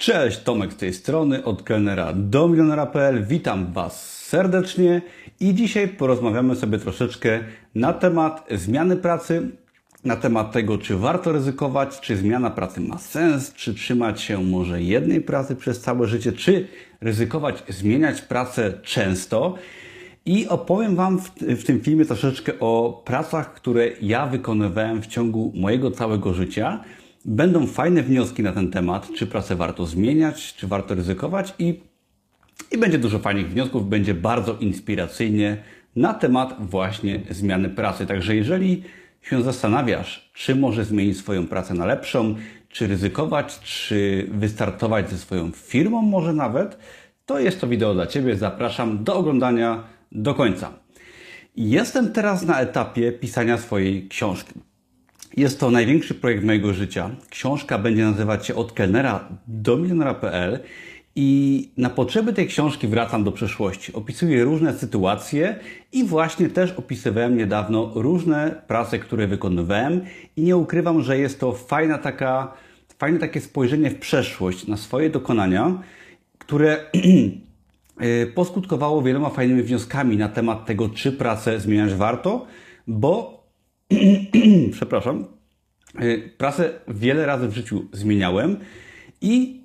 Cześć, Tomek z tej strony, od kelnera do milionera.pl. Witam Was serdecznie i dzisiaj porozmawiamy sobie troszeczkę na temat zmiany pracy, na temat tego, czy warto ryzykować, czy zmiana pracy ma sens, czy trzymać się może jednej pracy przez całe życie, czy ryzykować, zmieniać pracę często. I opowiem Wam w, w, tym filmie troszeczkę o pracach, które ja wykonywałem w ciągu mojego całego życia. Będą fajne wnioski na ten temat, czy pracę warto zmieniać, czy warto ryzykować i, i będzie dużo fajnych wniosków, będzie bardzo inspiracyjnie na temat właśnie zmiany pracy. Także jeżeli się zastanawiasz, czy może zmienić swoją pracę na lepszą, czy ryzykować, czy wystartować ze swoją firmą może nawet, to jest to wideo dla Ciebie. Zapraszam do oglądania do końca. Jestem teraz na etapie pisania swojej książki. Jest to największy projekt mojego życia. Książka będzie nazywać się Od kelnera do milionera.pl i na potrzeby tej książki wracam do przeszłości. Opisuję różne sytuacje i właśnie też opisywałem niedawno różne prace, które wykonywałem i nie ukrywam, że jest to fajna taka, fajne takie spojrzenie w przeszłość na swoje dokonania, które poskutkowało wieloma fajnymi wnioskami na temat tego, czy pracę zmieniać warto, bo przepraszam, pracę wiele razy w życiu zmieniałem i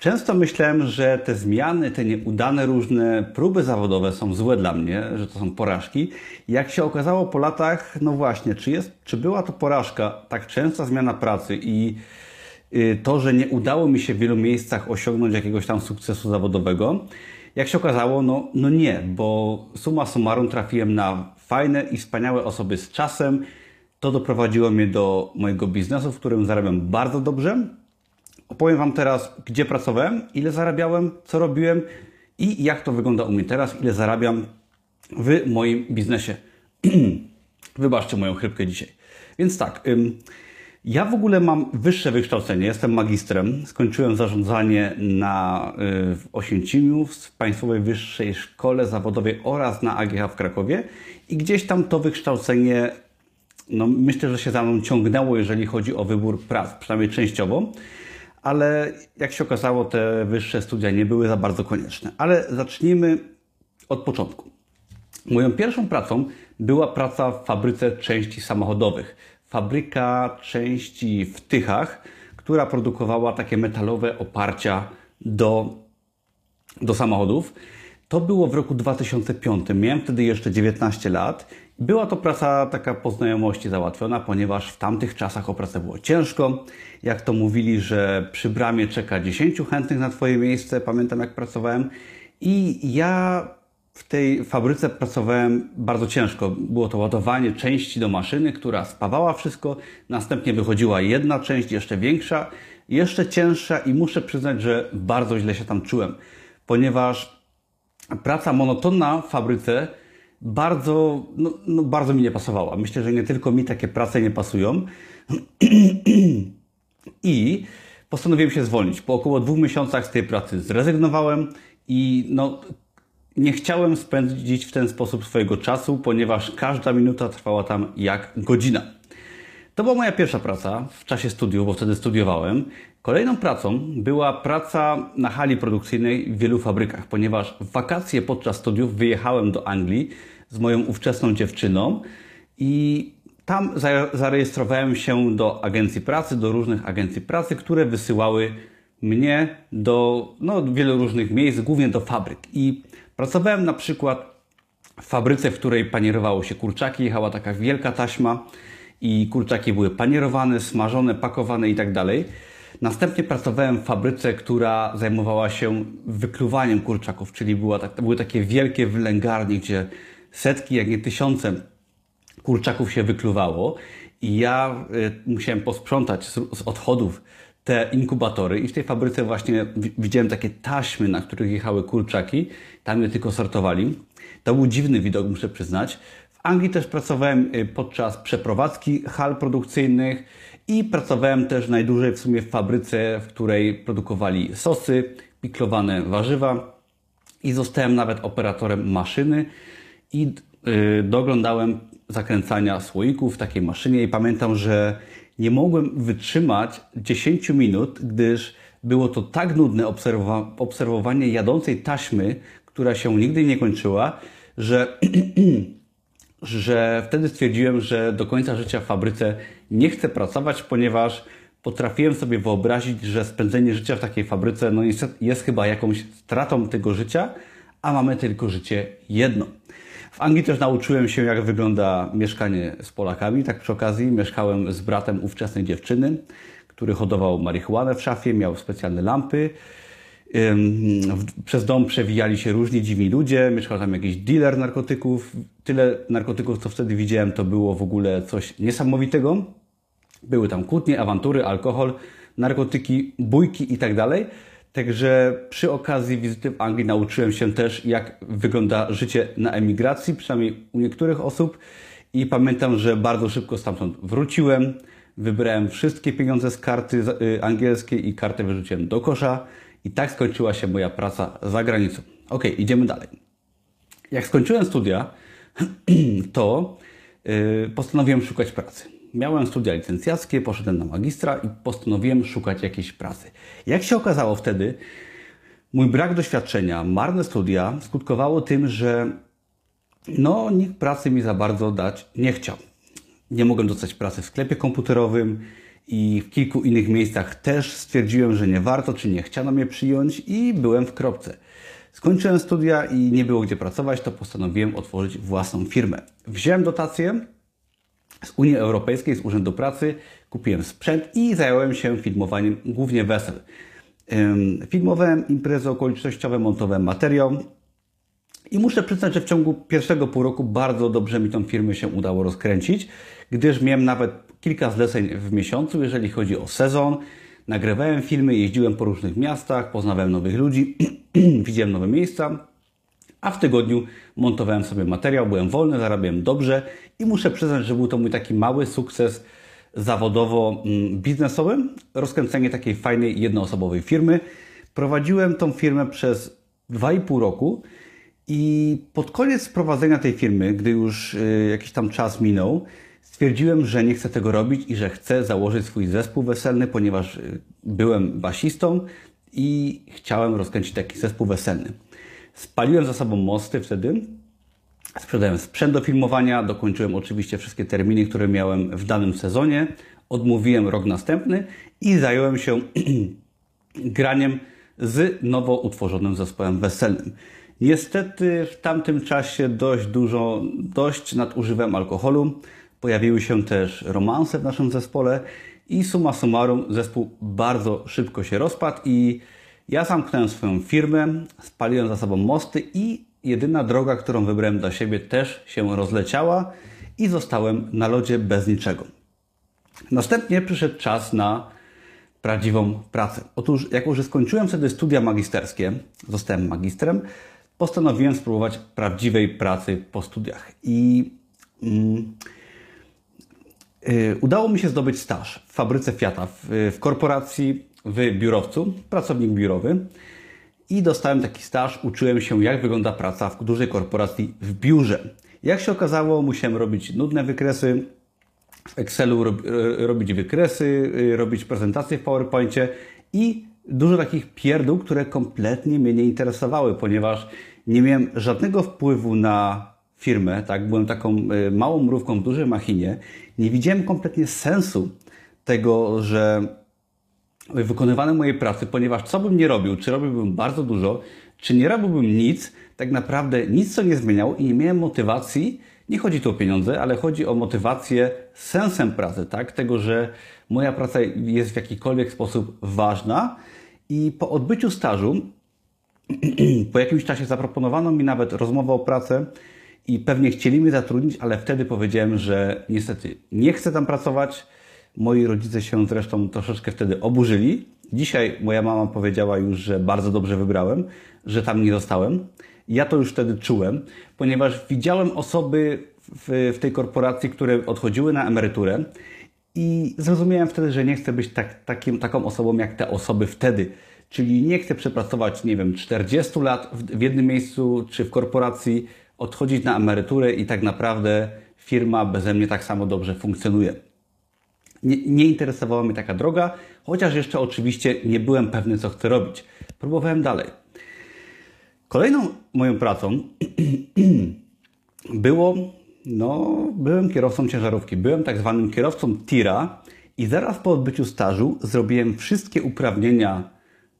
często myślałem, że te zmiany, te nieudane różne próby zawodowe są złe dla mnie, że to są porażki. Jak się okazało po latach, no właśnie, czy, jest, czy była to porażka, tak częsta zmiana pracy i to, że nie udało mi się w wielu miejscach osiągnąć jakiegoś tam sukcesu zawodowego, jak się okazało, no, no nie, bo suma summarum trafiłem na fajne i wspaniałe osoby z czasem. To doprowadziło mnie do mojego biznesu, w którym zarabiam bardzo dobrze. Opowiem Wam teraz, gdzie pracowałem, ile zarabiałem, co robiłem i jak to wygląda u mnie teraz, ile zarabiam w moim biznesie. Wybaczcie moją chrypkę dzisiaj. Więc tak, ja w ogóle mam wyższe wykształcenie, jestem magistrem. Skończyłem zarządzanie na, y, w Oświęcimiu, w Państwowej Wyższej Szkole Zawodowej oraz na AGH w Krakowie i gdzieś tam to wykształcenie, no myślę, że się za mną ciągnęło, jeżeli chodzi o wybór prac, przynajmniej częściowo, ale jak się okazało, te wyższe studia nie były za bardzo konieczne. Ale zacznijmy od początku. Moją pierwszą pracą była praca w fabryce części samochodowych fabryka części w Tychach, która produkowała takie metalowe oparcia do, do samochodów. To było w roku 2005. Miałem wtedy jeszcze 19 lat. Była to praca taka po znajomości załatwiona, ponieważ w tamtych czasach o pracę było ciężko. Jak to mówili, że przy bramie czeka 10 chętnych na Twoje miejsce. Pamiętam jak pracowałem. I ja w tej fabryce pracowałem bardzo ciężko. Było to ładowanie części do maszyny, która spawała wszystko. Następnie wychodziła jedna część, jeszcze większa, jeszcze cięższa i muszę przyznać, że bardzo źle się tam czułem, ponieważ praca monotonna w fabryce bardzo, no, no bardzo mi nie pasowała. Myślę, że nie tylko mi takie prace nie pasują. I postanowiłem się zwolnić. Po około dwóch miesiącach z tej pracy zrezygnowałem i no, nie chciałem spędzić w ten sposób swojego czasu, ponieważ każda minuta trwała tam jak godzina. To była moja pierwsza praca w czasie studiów, bo wtedy studiowałem. Kolejną pracą była praca na hali produkcyjnej w wielu fabrykach, ponieważ w wakacje podczas studiów wyjechałem do Anglii z moją ówczesną dziewczyną i tam zarejestrowałem się do agencji pracy, do różnych agencji pracy, które wysyłały mnie do no, wielu różnych miejsc, głównie do fabryk. I Pracowałem na przykład w fabryce, w której panierowało się kurczaki, jechała taka wielka taśma i kurczaki były panierowane, smażone, pakowane i tak dalej. Następnie pracowałem w fabryce, która zajmowała się wykluwaniem kurczaków, czyli była tak, były takie wielkie wylęgarnie, gdzie setki, jak nie tysiące kurczaków się wykluwało i ja y, musiałem posprzątać z, z odchodów te inkubatory i w tej fabryce właśnie widziałem takie taśmy, na których jechały kurczaki. Tam je tylko sortowali. To był dziwny widok, muszę przyznać. W Anglii też pracowałem y, podczas przeprowadzki hal produkcyjnych i pracowałem też najdłużej w sumie w fabryce, w której produkowali sosy, piklowane warzywa i zostałem nawet operatorem maszyny. I yy, doglądałem zakręcania słoików w takiej maszynie i pamiętam, że nie mogłem wytrzymać 10 minut, gdyż było to tak nudne obserwowa obserwowanie jadącej taśmy, która się nigdy nie kończyła, że, że wtedy stwierdziłem, że do końca życia w fabryce nie chcę pracować, ponieważ potrafiłem sobie wyobrazić, że spędzenie życia w takiej fabryce no jest, jest chyba jakąś stratą tego życia, a mamy tylko życie jedno. W Anglii też nauczyłem się, jak wygląda mieszkanie z Polakami. Tak przy okazji mieszkałem z bratem ówczesnej dziewczyny, który hodował marihuanę w szafie, miał specjalne lampy. Przez dom przewijali się różni dziwni ludzie, mieszkał tam jakiś dealer narkotyków. Tyle narkotyków, co wtedy widziałem, to było w ogóle coś niesamowitego. Były tam kłótnie, awantury, alkohol, narkotyki, bójki i tak dalej. Także przy okazji wizyty w Anglii nauczyłem się też, jak wygląda życie na emigracji, przynajmniej u niektórych osób. I pamiętam, że bardzo szybko stamtąd wróciłem. Wybrałem wszystkie pieniądze z karty y, angielskiej i kartę wyrzuciłem do kosza. I tak skończyła się moja praca za granicą. Ok, idziemy dalej. Jak skończyłem studia, to yy, postanowiłem szukać pracy. Miałem studia licencjackie, poszedłem na magistra i postanowiłem szukać jakiejś pracy. Jak się okazało wtedy, mój brak doświadczenia, marne studia skutkowało tym, że no, nikt pracy mi za bardzo dać nie chciał. Nie mogłem dostać pracy w sklepie komputerowym i w kilku innych miejscach też stwierdziłem, że nie warto, czy nie chciano mnie przyjąć i byłem w kropce. Skończyłem studia i nie było gdzie pracować, to postanowiłem otworzyć własną firmę. Wziąłem dotację z Unii Europejskiej, z Urzędu Pracy, kupiłem sprzęt i zająłem się filmowaniem głównie wesel. Filmowałem imprezy okolicznościowe, montowałem materiał i muszę przyznać, że w ciągu pierwszego pół roku bardzo dobrze mi tą firmę się udało rozkręcić, gdyż miałem nawet kilka zleceń w miesiącu, jeżeli chodzi o sezon. Nagrywałem filmy, jeździłem po różnych miastach, poznawałem nowych ludzi, widziałem nowe miejsca, a w tygodniu montowałem sobie materiał, byłem wolny, zarabiałem dobrze i muszę przyznać, że był to mój taki mały sukces zawodowo-biznesowy, mm, rozkręcenie takiej fajnej, jednoosobowej firmy. Prowadziłem tą firmę przez 2,5 roku i pod koniec prowadzenia tej firmy, gdy już y, jakiś tam czas minął, stwierdziłem, że nie chcę tego robić i że chcę założyć swój zespół weselny, ponieważ y, byłem basistą i chciałem rozkręcić taki zespół weselny. Spaliłem za sobą mosty wtedy, sprzedałem sprzęt do filmowania, dokończyłem oczywiście wszystkie terminy, które miałem w danym sezonie, odmówiłem rok następny i zająłem się graniem z nowo utworzonym zespołem weselnym. Niestety w tamtym czasie dość dużo, dość nadużywałem alkoholu. Pojawiły się też romanse w naszym zespole i summa summarum zespół bardzo szybko się rozpadł i ja zamknąłem swoją firmę, spaliłem za sobą mosty i jedyna droga, którą wybrałem dla siebie też się rozleciała i zostałem na lodzie bez niczego. Następnie przyszedł czas na prawdziwą pracę. Otóż, jak już skończyłem wtedy studia magisterskie, zostałem magistrem, postanowiłem spróbować prawdziwej pracy po studiach. I mm, udało mi się zdobyć staż w fabryce Fiata, w, w korporacji, w biurowcu, pracownik biurowy. I dostałem taki staż, uczyłem się, jak wygląda praca w dużej korporacji w biurze. Jak się okazało, musiałem robić nudne wykresy, w Excelu robić wykresy, y, robić prezentacje w PowerPoincie i dużo takich pierdół, które kompletnie mnie nie interesowały, ponieważ nie miałem żadnego wpływu na firmę, tak, byłem taką y, małą mrówką w dużej machinie, nie widziałem kompletnie sensu tego, że wykonywane mojej pracy, ponieważ co bym nie robił, czy robiłbym bardzo dużo, czy nie robiłbym nic, tak naprawdę nic co nie zmieniało i nie miałem motywacji, nie chodzi tu o pieniądze, ale chodzi o motywację sensem pracy, tak? Tego, że moja praca jest w jakikolwiek sposób ważna. I po odbyciu stażu, po jakimś czasie zaproponowano mi nawet rozmowę o pracę i pewnie chcieli mnie zatrudnić, ale wtedy powiedziałem, że niestety nie chcę tam pracować. Moi rodzice się zresztą troszeczkę wtedy oburzyli. Dzisiaj moja mama powiedziała już, że bardzo dobrze wybrałem, że tam nie zostałem. Ja to już wtedy czułem, ponieważ widziałem osoby w, w tej korporacji, które odchodziły na emeryturę i zrozumiałem wtedy, że nie chcę być tak, takim, taką osobą jak te osoby wtedy. Czyli nie chcę przepracować, nie wiem, 40 lat w, w jednym miejscu czy w korporacji, odchodzić na emeryturę i tak naprawdę firma beze mnie tak samo dobrze funkcjonuje. Nie, nie interesowała mnie taka droga, chociaż jeszcze oczywiście nie byłem pewny, co chcę robić. Próbowałem dalej. Kolejną moją pracą było, no, byłem kierowcą ciężarówki. Byłem tak zwanym kierowcą tira i zaraz po odbyciu stażu zrobiłem wszystkie uprawnienia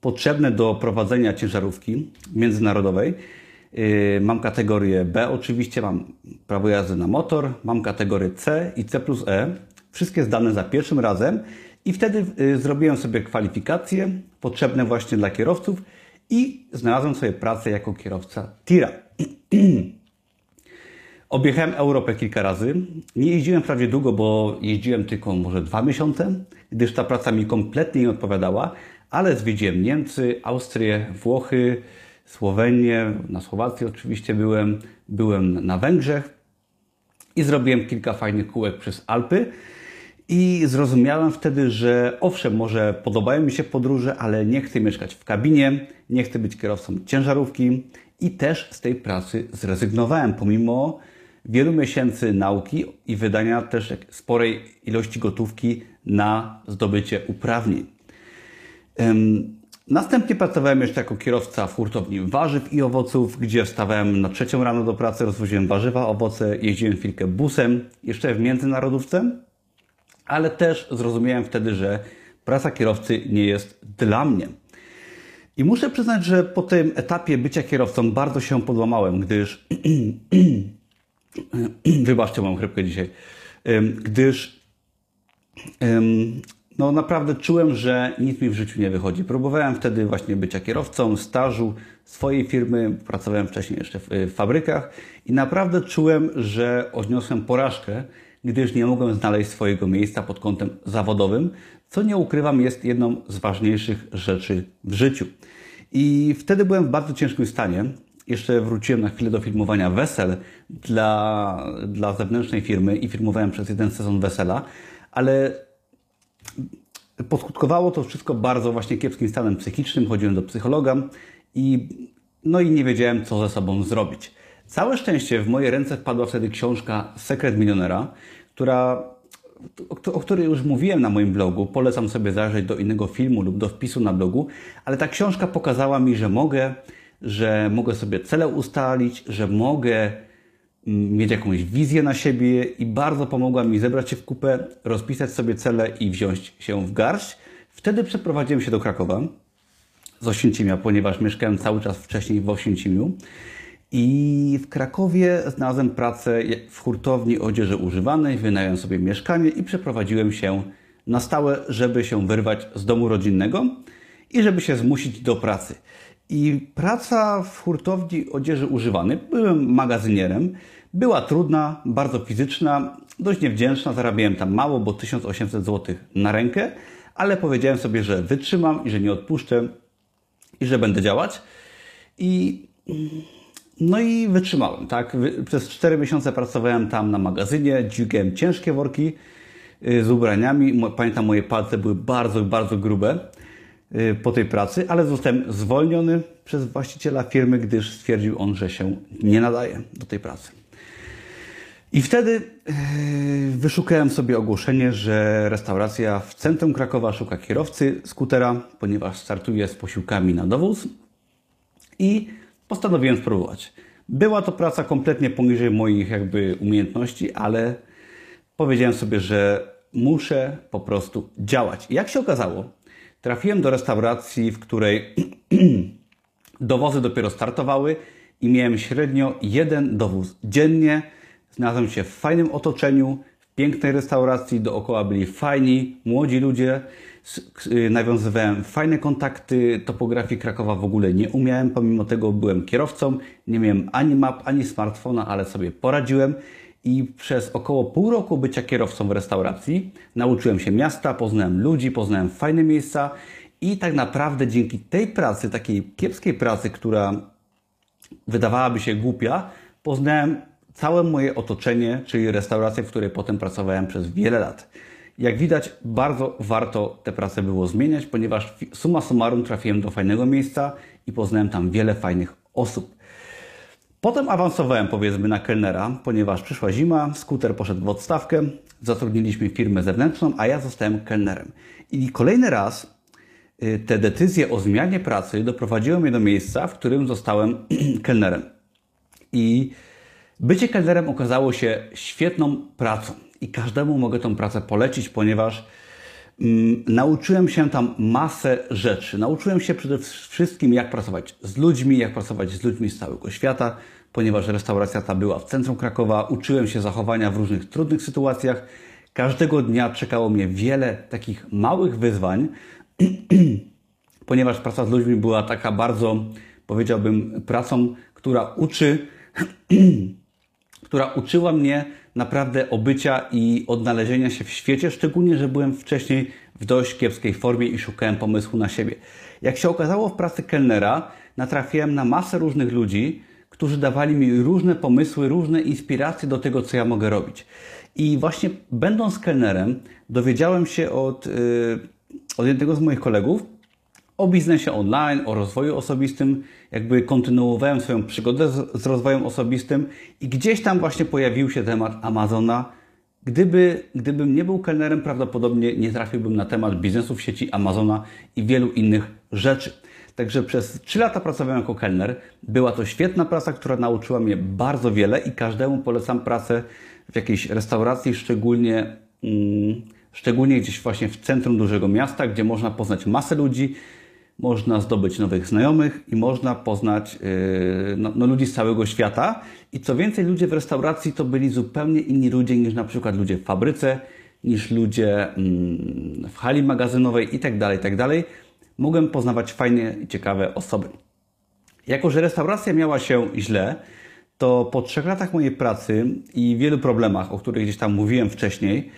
potrzebne do prowadzenia ciężarówki międzynarodowej. Yy, mam kategorię B oczywiście, mam prawo jazdy na motor, mam kategorię C i C plus E. Wszystkie zdane za pierwszym razem i wtedy yy, zrobiłem sobie kwalifikacje potrzebne właśnie dla kierowców i znalazłem sobie pracę jako kierowca tira. Objechałem Europę kilka razy. Nie jeździłem prawie długo, bo jeździłem tylko może dwa miesiące, gdyż ta praca mi kompletnie nie odpowiadała, ale zwiedziłem Niemcy, Austrię, Włochy, Słowenię, na Słowacji oczywiście byłem, byłem na Węgrzech i zrobiłem kilka fajnych kółek przez Alpy. I zrozumiałem wtedy, że owszem, może podobają mi się podróże, ale nie chcę mieszkać w kabinie, nie chcę być kierowcą ciężarówki i też z tej pracy zrezygnowałem, pomimo wielu miesięcy nauki i wydania też sporej ilości gotówki na zdobycie uprawnień. Następnie pracowałem jeszcze jako kierowca w hurtowni warzyw i owoców, gdzie wstawałem na trzecią rano do pracy, rozwoziłem warzywa, owoce, jeździłem chwilkę busem, jeszcze w międzynarodówce, ale też zrozumiałem wtedy, że praca kierowcy nie jest dla mnie. I muszę przyznać, że po tym etapie bycia kierowcą bardzo się podłamałem, gdyż wybaczcie, mam chrypkę dzisiaj, gdyż no naprawdę czułem, że nic mi w życiu nie wychodzi. Próbowałem wtedy właśnie bycia kierowcą, stażu swojej firmy, pracowałem wcześniej jeszcze w fabrykach i naprawdę czułem, że odniosłem porażkę, gdyż nie mogłem znaleźć swojego miejsca pod kątem zawodowym, co nie ukrywam jest jedną z ważniejszych rzeczy w życiu. I wtedy byłem w bardzo ciężkim stanie. Jeszcze wróciłem na chwilę do filmowania wesel dla, dla zewnętrznej firmy i filmowałem przez jeden sezon wesela, ale poskutkowało to wszystko bardzo właśnie kiepskim stanem psychicznym. Chodziłem do psychologa i, no i nie wiedziałem, co ze sobą zrobić. Całe szczęście w moje ręce wpadła wtedy książka Sekret Milionera, która, o, o której już mówiłem na moim blogu. Polecam sobie zajrzeć do innego filmu lub do wpisu na blogu, ale ta książka pokazała mi, że mogę, że mogę sobie cele ustalić, że mogę mieć jakąś wizję na siebie i bardzo pomogła mi zebrać się w kupę, rozpisać sobie cele i wziąć się w garść. Wtedy przeprowadziłem się do Krakowa z Oświęcimia, ponieważ mieszkałem cały czas wcześniej w Oświęcimiu. I w Krakowie znalazłem pracę w hurtowni odzieży używanej, wynająłem sobie mieszkanie i przeprowadziłem się na stałe, żeby się wyrwać z domu rodzinnego i żeby się zmusić do pracy. I praca w hurtowni odzieży używanej, byłem magazynierem, była trudna, bardzo fizyczna, dość niewdzięczna, zarabiałem tam mało, bo 1800 zł na rękę, ale powiedziałem sobie, że wytrzymam i że nie odpuszczę i że będę działać. I no i wytrzymałem, tak? Przez 4 miesiące pracowałem tam na magazynie, dźwigałem ciężkie worki y, z ubraniami. Pamiętam, moje palce były bardzo, bardzo grube y, po tej pracy, ale zostałem zwolniony przez właściciela firmy, gdyż stwierdził on, że się nie nadaje do tej pracy. I wtedy y, wyszukałem sobie ogłoszenie, że restauracja w centrum Krakowa szuka kierowcy skutera, ponieważ startuje z posiłkami na dowóz. I postanowiłem spróbować. Była to praca kompletnie poniżej moich jakby umiejętności, ale powiedziałem sobie, że muszę po prostu działać. I jak się okazało, trafiłem do restauracji, w której dowozy dopiero startowały i miałem średnio jeden dowóz dziennie. Znalazłem się w fajnym otoczeniu, w pięknej restauracji, dookoła byli fajni, młodzi ludzie, Y, nawiązywałem fajne kontakty, topografii Krakowa w ogóle nie umiałem, pomimo tego byłem kierowcą, nie miałem ani map, ani smartfona, ale sobie poradziłem. I przez około pół roku bycia kierowcą w restauracji nauczyłem się miasta, poznałem ludzi, poznałem fajne miejsca. I tak naprawdę dzięki tej pracy, takiej kiepskiej pracy, która wydawałaby się głupia, poznałem całe moje otoczenie, czyli restaurację, w której potem pracowałem przez wiele lat. Jak widać, bardzo warto tę pracę było zmieniać, ponieważ suma summarum trafiłem do fajnego miejsca i poznałem tam wiele fajnych osób. Potem awansowałem powiedzmy na kelnera, ponieważ przyszła zima, skuter poszedł w odstawkę, zatrudniliśmy firmę zewnętrzną, a ja zostałem kelnerem. I kolejny raz y, te decyzje o zmianie pracy doprowadziły mnie do miejsca, w którym zostałem kelnerem. I bycie kelnerem okazało się świetną pracą. I każdemu mogę tą pracę polecić, ponieważ mm, nauczyłem się tam masę rzeczy. Nauczyłem się przede wszystkim, jak pracować z ludźmi, jak pracować z ludźmi z całego świata, ponieważ restauracja ta była w centrum Krakowa. Uczyłem się zachowania w różnych trudnych sytuacjach. Każdego dnia czekało mnie wiele takich małych wyzwań, ponieważ praca z ludźmi była taka bardzo, powiedziałbym, pracą, która uczy, która uczyła mnie naprawdę obycia i odnalezienia się w świecie, szczególnie, że byłem wcześniej w dość kiepskiej formie i szukałem pomysłu na siebie. Jak się okazało w pracy kelnera, natrafiłem na masę różnych ludzi, którzy dawali mi różne pomysły, różne inspiracje do tego, co ja mogę robić. I właśnie będąc kelnerem, dowiedziałem się od, yy, od jednego z moich kolegów o biznesie online, o rozwoju osobistym, jakby kontynuowałem swoją przygodę z, z rozwojem osobistym i gdzieś tam właśnie pojawił się temat Amazona. Gdyby, gdybym nie był kelnerem, prawdopodobnie nie trafiłbym na temat biznesu w sieci Amazona i wielu innych rzeczy. Także przez 3 lata pracowałem jako kelner. Była to świetna praca, która nauczyła mnie bardzo wiele i każdemu polecam pracę w jakiejś restauracji, szczególnie, mm, szczególnie gdzieś właśnie w centrum dużego miasta, gdzie można poznać masę ludzi, można zdobyć nowych znajomych i można poznać yy, no, no, ludzi z całego świata. I co więcej, ludzie w restauracji to byli zupełnie inni ludzie niż na przykład ludzie w fabryce, niż ludzie mm, w hali magazynowej itd., tak itd. Tak Mogłem poznawać fajne i ciekawe osoby. Jako, że restauracja miała się źle, to po trzech latach mojej pracy i wielu problemach, o których gdzieś tam mówiłem wcześniej,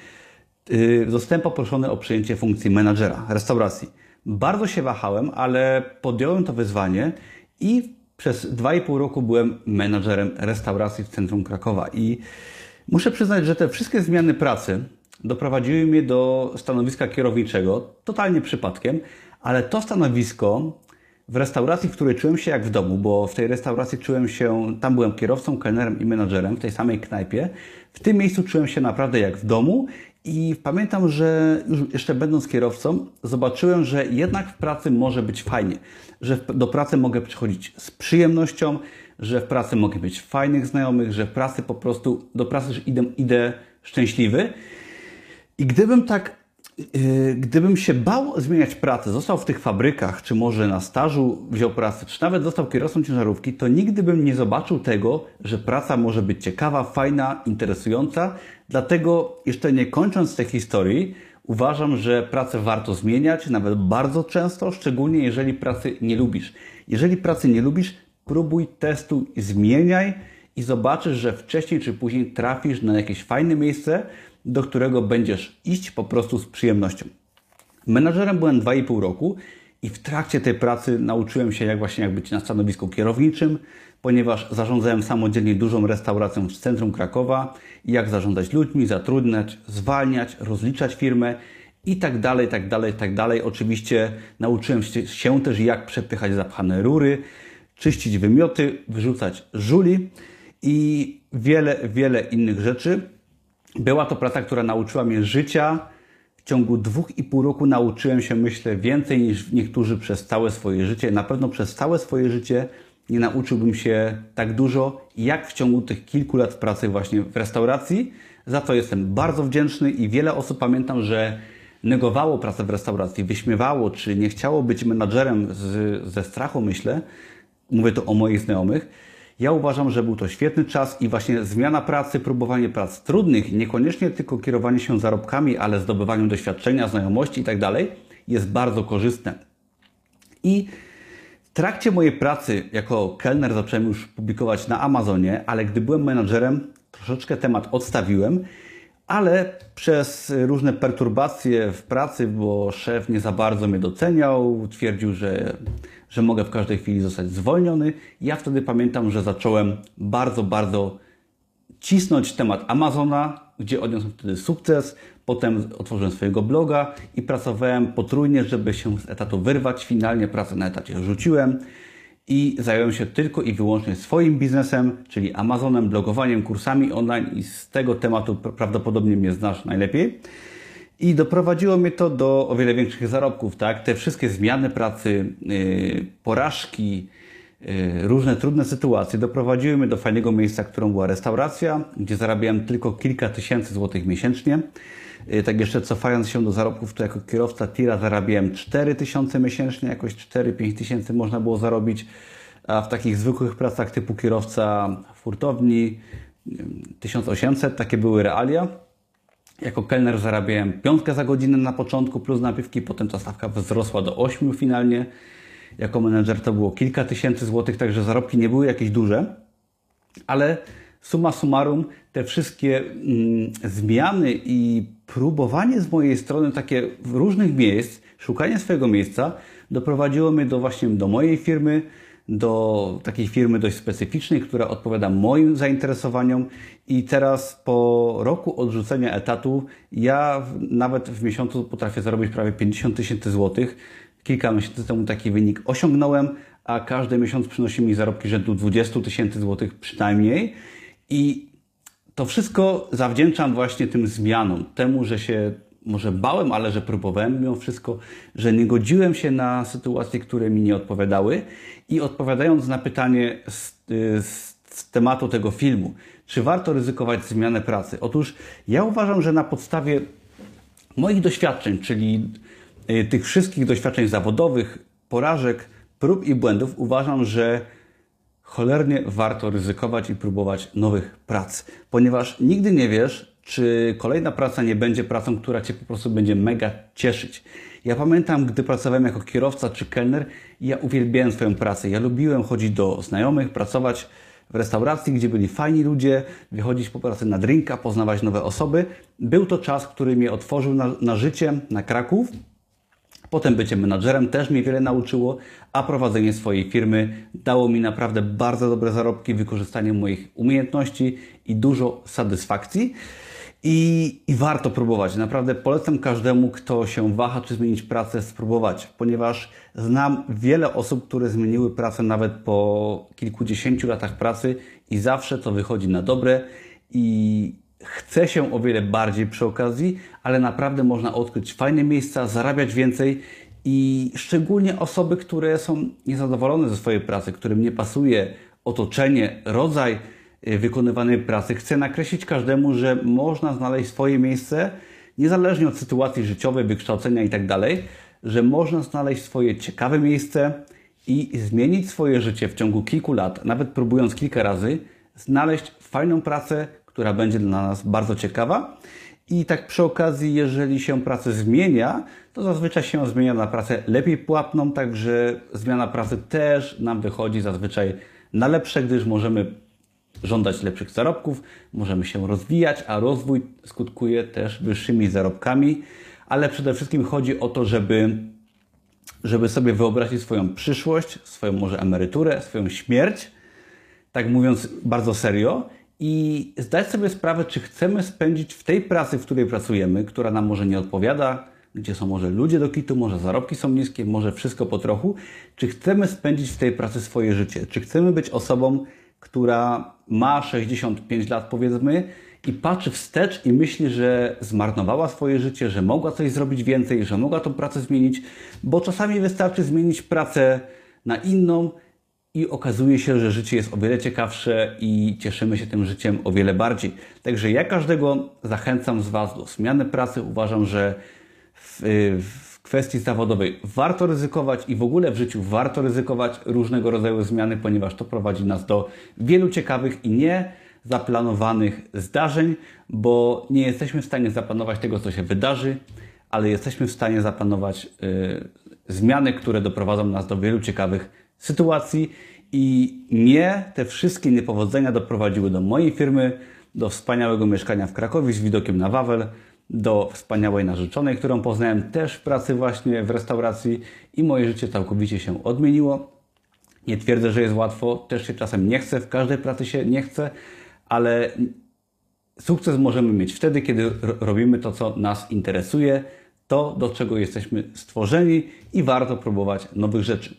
yy, zostałem poproszony o przejęcie funkcji menadżera restauracji. Bardzo się wahałem, ale podjąłem to wyzwanie i przez 2,5 roku byłem menadżerem restauracji w centrum Krakowa. I muszę przyznać, że te wszystkie zmiany pracy doprowadziły mnie do stanowiska kierowniczego, totalnie przypadkiem, ale to stanowisko w restauracji, w której czułem się jak w domu, bo w tej restauracji czułem się, tam byłem kierowcą, kelnerem i menadżerem w tej samej knajpie. W tym miejscu czułem się naprawdę jak w domu i pamiętam, że już jeszcze będąc kierowcą, zobaczyłem, że jednak w pracy może być fajnie, że do pracy mogę przychodzić z przyjemnością, że w pracy mogę mieć fajnych znajomych, że w pracy po prostu do pracy idę, idę szczęśliwy. I gdybym tak gdybym się bał zmieniać pracę, został w tych fabrykach, czy może na stażu wziął pracę, czy nawet został kierowcą ciężarówki, to nigdy bym nie zobaczył tego, że praca może być ciekawa, fajna, interesująca. Dlatego, jeszcze nie kończąc tej historii, uważam, że pracę warto zmieniać, nawet bardzo często, szczególnie jeżeli pracy nie lubisz. Jeżeli pracy nie lubisz, próbuj, testuj, zmieniaj i zobaczysz, że wcześniej czy później trafisz na jakieś fajne miejsce, do którego będziesz iść po prostu z przyjemnością. Menadżerem byłem 2,5 roku i w trakcie tej pracy nauczyłem się, jak właśnie jak być na stanowisku kierowniczym, ponieważ zarządzałem samodzielnie dużą restauracją w centrum Krakowa jak zarządzać ludźmi, zatrudniać, zwalniać, rozliczać firmę i tak dalej, tak dalej, tak dalej. Oczywiście nauczyłem się też, jak przepychać zapchane rury, czyścić wymioty, wyrzucać żuli i wiele, wiele innych rzeczy. Była to praca, która nauczyła mnie życia. W ciągu dwóch i pół roku nauczyłem się, myślę, więcej niż niektórzy przez całe swoje życie. Na pewno przez całe swoje życie nie nauczyłbym się tak dużo, jak w ciągu tych kilku lat pracy właśnie w restauracji. Za to jestem bardzo wdzięczny i wiele osób pamiętam, że negowało pracę w restauracji, wyśmiewało, czy nie chciało być menadżerem z, ze strachu, myślę. Mówię to o moich znajomych ja uważam, że był to świetny czas i właśnie zmiana pracy, próbowanie prac trudnych, niekoniecznie tylko kierowanie się zarobkami, ale zdobywaniem doświadczenia, znajomości itd. Tak jest bardzo korzystne. I w trakcie mojej pracy jako kelner zacząłem już publikować na Amazonie, ale gdy byłem menadżerem, troszeczkę temat odstawiłem, ale przez różne perturbacje w pracy, bo szef nie za bardzo mnie doceniał, twierdził, że że mogę w każdej chwili zostać zwolniony. Ja wtedy pamiętam, że zacząłem bardzo, bardzo cisnąć temat Amazona, gdzie odniosłem wtedy sukces. Potem otworzyłem swojego bloga i pracowałem potrójnie, żeby się z etatu wyrwać. Finalnie pracę na etacie rzuciłem i zająłem się tylko i wyłącznie swoim biznesem, czyli Amazonem, blogowaniem, kursami online i z tego tematu prawdopodobnie mnie znasz najlepiej. I doprowadziło mnie to do o wiele większych zarobków, tak? Te wszystkie zmiany pracy, yy, porażki, yy, różne trudne sytuacje doprowadziły mnie do fajnego miejsca, którą była restauracja, gdzie zarabiałem tylko kilka tysięcy złotych miesięcznie. Yy, tak jeszcze cofając się do zarobków, to jako kierowca tira zarabiałem 4 tysiące miesięcznie, jakoś 4-5 tysięcy można było zarobić, a w takich zwykłych pracach typu kierowca w hurtowni 1800, takie były realia. Jako kelner zarabiałem piątkę za godzinę na początku plus napiwki, potem ta stawka wzrosła do 8 finalnie. Jako menedżer to było kilka tysięcy złotych, także zarobki nie były jakieś duże, ale summa summarum te wszystkie mm, zmiany i próbowanie z mojej strony takie różnych miejsc, szukanie swojego miejsca doprowadziło mnie do właśnie do mojej firmy, do takiej firmy dość specyficznej, która odpowiada moim zainteresowaniom i teraz po roku odrzucenia etatu ja nawet w miesiącu potrafię zarobić prawie 50 tysięcy złotych. Kilka miesięcy temu taki wynik osiągnąłem, a każdy miesiąc przynosi mi zarobki rzędu 20 tysięcy złotych przynajmniej i to wszystko zawdzięczam właśnie tym zmianom, temu, że się może bałem, ale że próbowałem mimo wszystko, że nie godziłem się na sytuacje, które mi nie odpowiadały. I odpowiadając na pytanie z, z, z tematu tego filmu, czy warto ryzykować zmianę pracy? Otóż ja uważam, że na podstawie moich doświadczeń, czyli y, tych wszystkich doświadczeń zawodowych, porażek, prób i błędów, uważam, że cholernie warto ryzykować i próbować nowych prac, ponieważ nigdy nie wiesz, czy kolejna praca nie będzie pracą, która Cię po prostu będzie mega cieszyć. Ja pamiętam, gdy pracowałem jako kierowca czy kelner, ja uwielbiałem swoją pracę. Ja lubiłem chodzić do znajomych, pracować w restauracji, gdzie byli fajni ludzie, wychodzić po pracy na drinka, poznawać nowe osoby. Był to czas, który mnie otworzył na, na życie, na Kraków. Potem bycie menadżerem też mnie wiele nauczyło, a prowadzenie swojej firmy dało mi naprawdę bardzo dobre zarobki, wykorzystanie moich umiejętności i dużo satysfakcji. I, I, warto próbować. Naprawdę polecam każdemu, kto się waha, czy zmienić pracę, spróbować, ponieważ znam wiele osób, które zmieniły pracę nawet po kilkudziesięciu latach pracy i zawsze to wychodzi na dobre i chce się o wiele bardziej przy okazji, ale naprawdę można odkryć fajne miejsca, zarabiać więcej i szczególnie osoby, które są niezadowolone ze swojej pracy, którym nie pasuje otoczenie, rodzaj, wykonywanej pracy. Chcę nakreślić każdemu, że można znaleźć swoje miejsce, niezależnie od sytuacji życiowej, wykształcenia itd., tak że można znaleźć swoje ciekawe miejsce i zmienić swoje życie w ciągu kilku lat, nawet próbując kilka razy, znaleźć fajną pracę, która będzie dla nas bardzo ciekawa. I tak przy okazji, jeżeli się pracę zmienia, to zazwyczaj się zmienia na pracę lepiej płatną, także zmiana pracy też nam wychodzi zazwyczaj na lepsze, gdyż możemy żądać lepszych zarobków, możemy się rozwijać, a rozwój skutkuje też wyższymi zarobkami, ale przede wszystkim chodzi o to, żeby, żeby sobie wyobrazić swoją przyszłość, swoją może emeryturę, swoją śmierć, tak mówiąc bardzo serio, i zdać sobie sprawę, czy chcemy spędzić w tej pracy, w której pracujemy, która nam może nie odpowiada, gdzie są może ludzie do kitu, może zarobki są niskie, może wszystko po trochu, czy chcemy spędzić w tej pracy swoje życie, czy chcemy być osobą, która ma 65 lat, powiedzmy, i patrzy wstecz i myśli, że zmarnowała swoje życie, że mogła coś zrobić więcej, że mogła tą pracę zmienić, bo czasami wystarczy zmienić pracę na inną i okazuje się, że życie jest o wiele ciekawsze i cieszymy się tym życiem o wiele bardziej. Także ja każdego zachęcam z Was do zmiany pracy. Uważam, że w, w kwestii zawodowej warto ryzykować i w ogóle w życiu warto ryzykować różnego rodzaju zmiany, ponieważ to prowadzi nas do wielu ciekawych i nie zaplanowanych zdarzeń, bo nie jesteśmy w stanie zaplanować tego, co się wydarzy, ale jesteśmy w stanie zaplanować y, zmiany, które doprowadzą nas do wielu ciekawych sytuacji. I nie te wszystkie niepowodzenia doprowadziły do mojej firmy, do wspaniałego mieszkania w Krakowie z widokiem na Wawel, do wspaniałej narzeczonej, którą poznałem też w pracy właśnie w restauracji i moje życie całkowicie się odmieniło. Nie twierdzę, że jest łatwo, też się czasem nie chce, w każdej pracy się nie chce, ale sukces możemy mieć wtedy, kiedy robimy to, co nas interesuje, to, do czego jesteśmy stworzeni i warto próbować nowych rzeczy.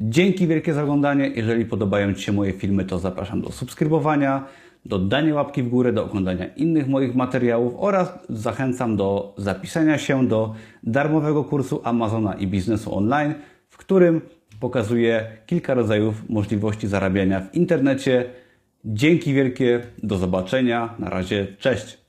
Dzięki wielkie za oglądanie. Jeżeli podobają Ci się moje filmy, to zapraszam do subskrybowania, do dania łapki w górę, do oglądania innych moich materiałów oraz zachęcam do zapisania się do darmowego kursu Amazona i biznesu online, w którym pokazuję kilka rodzajów możliwości zarabiania w internecie. Dzięki wielkie, do zobaczenia. Na razie, cześć.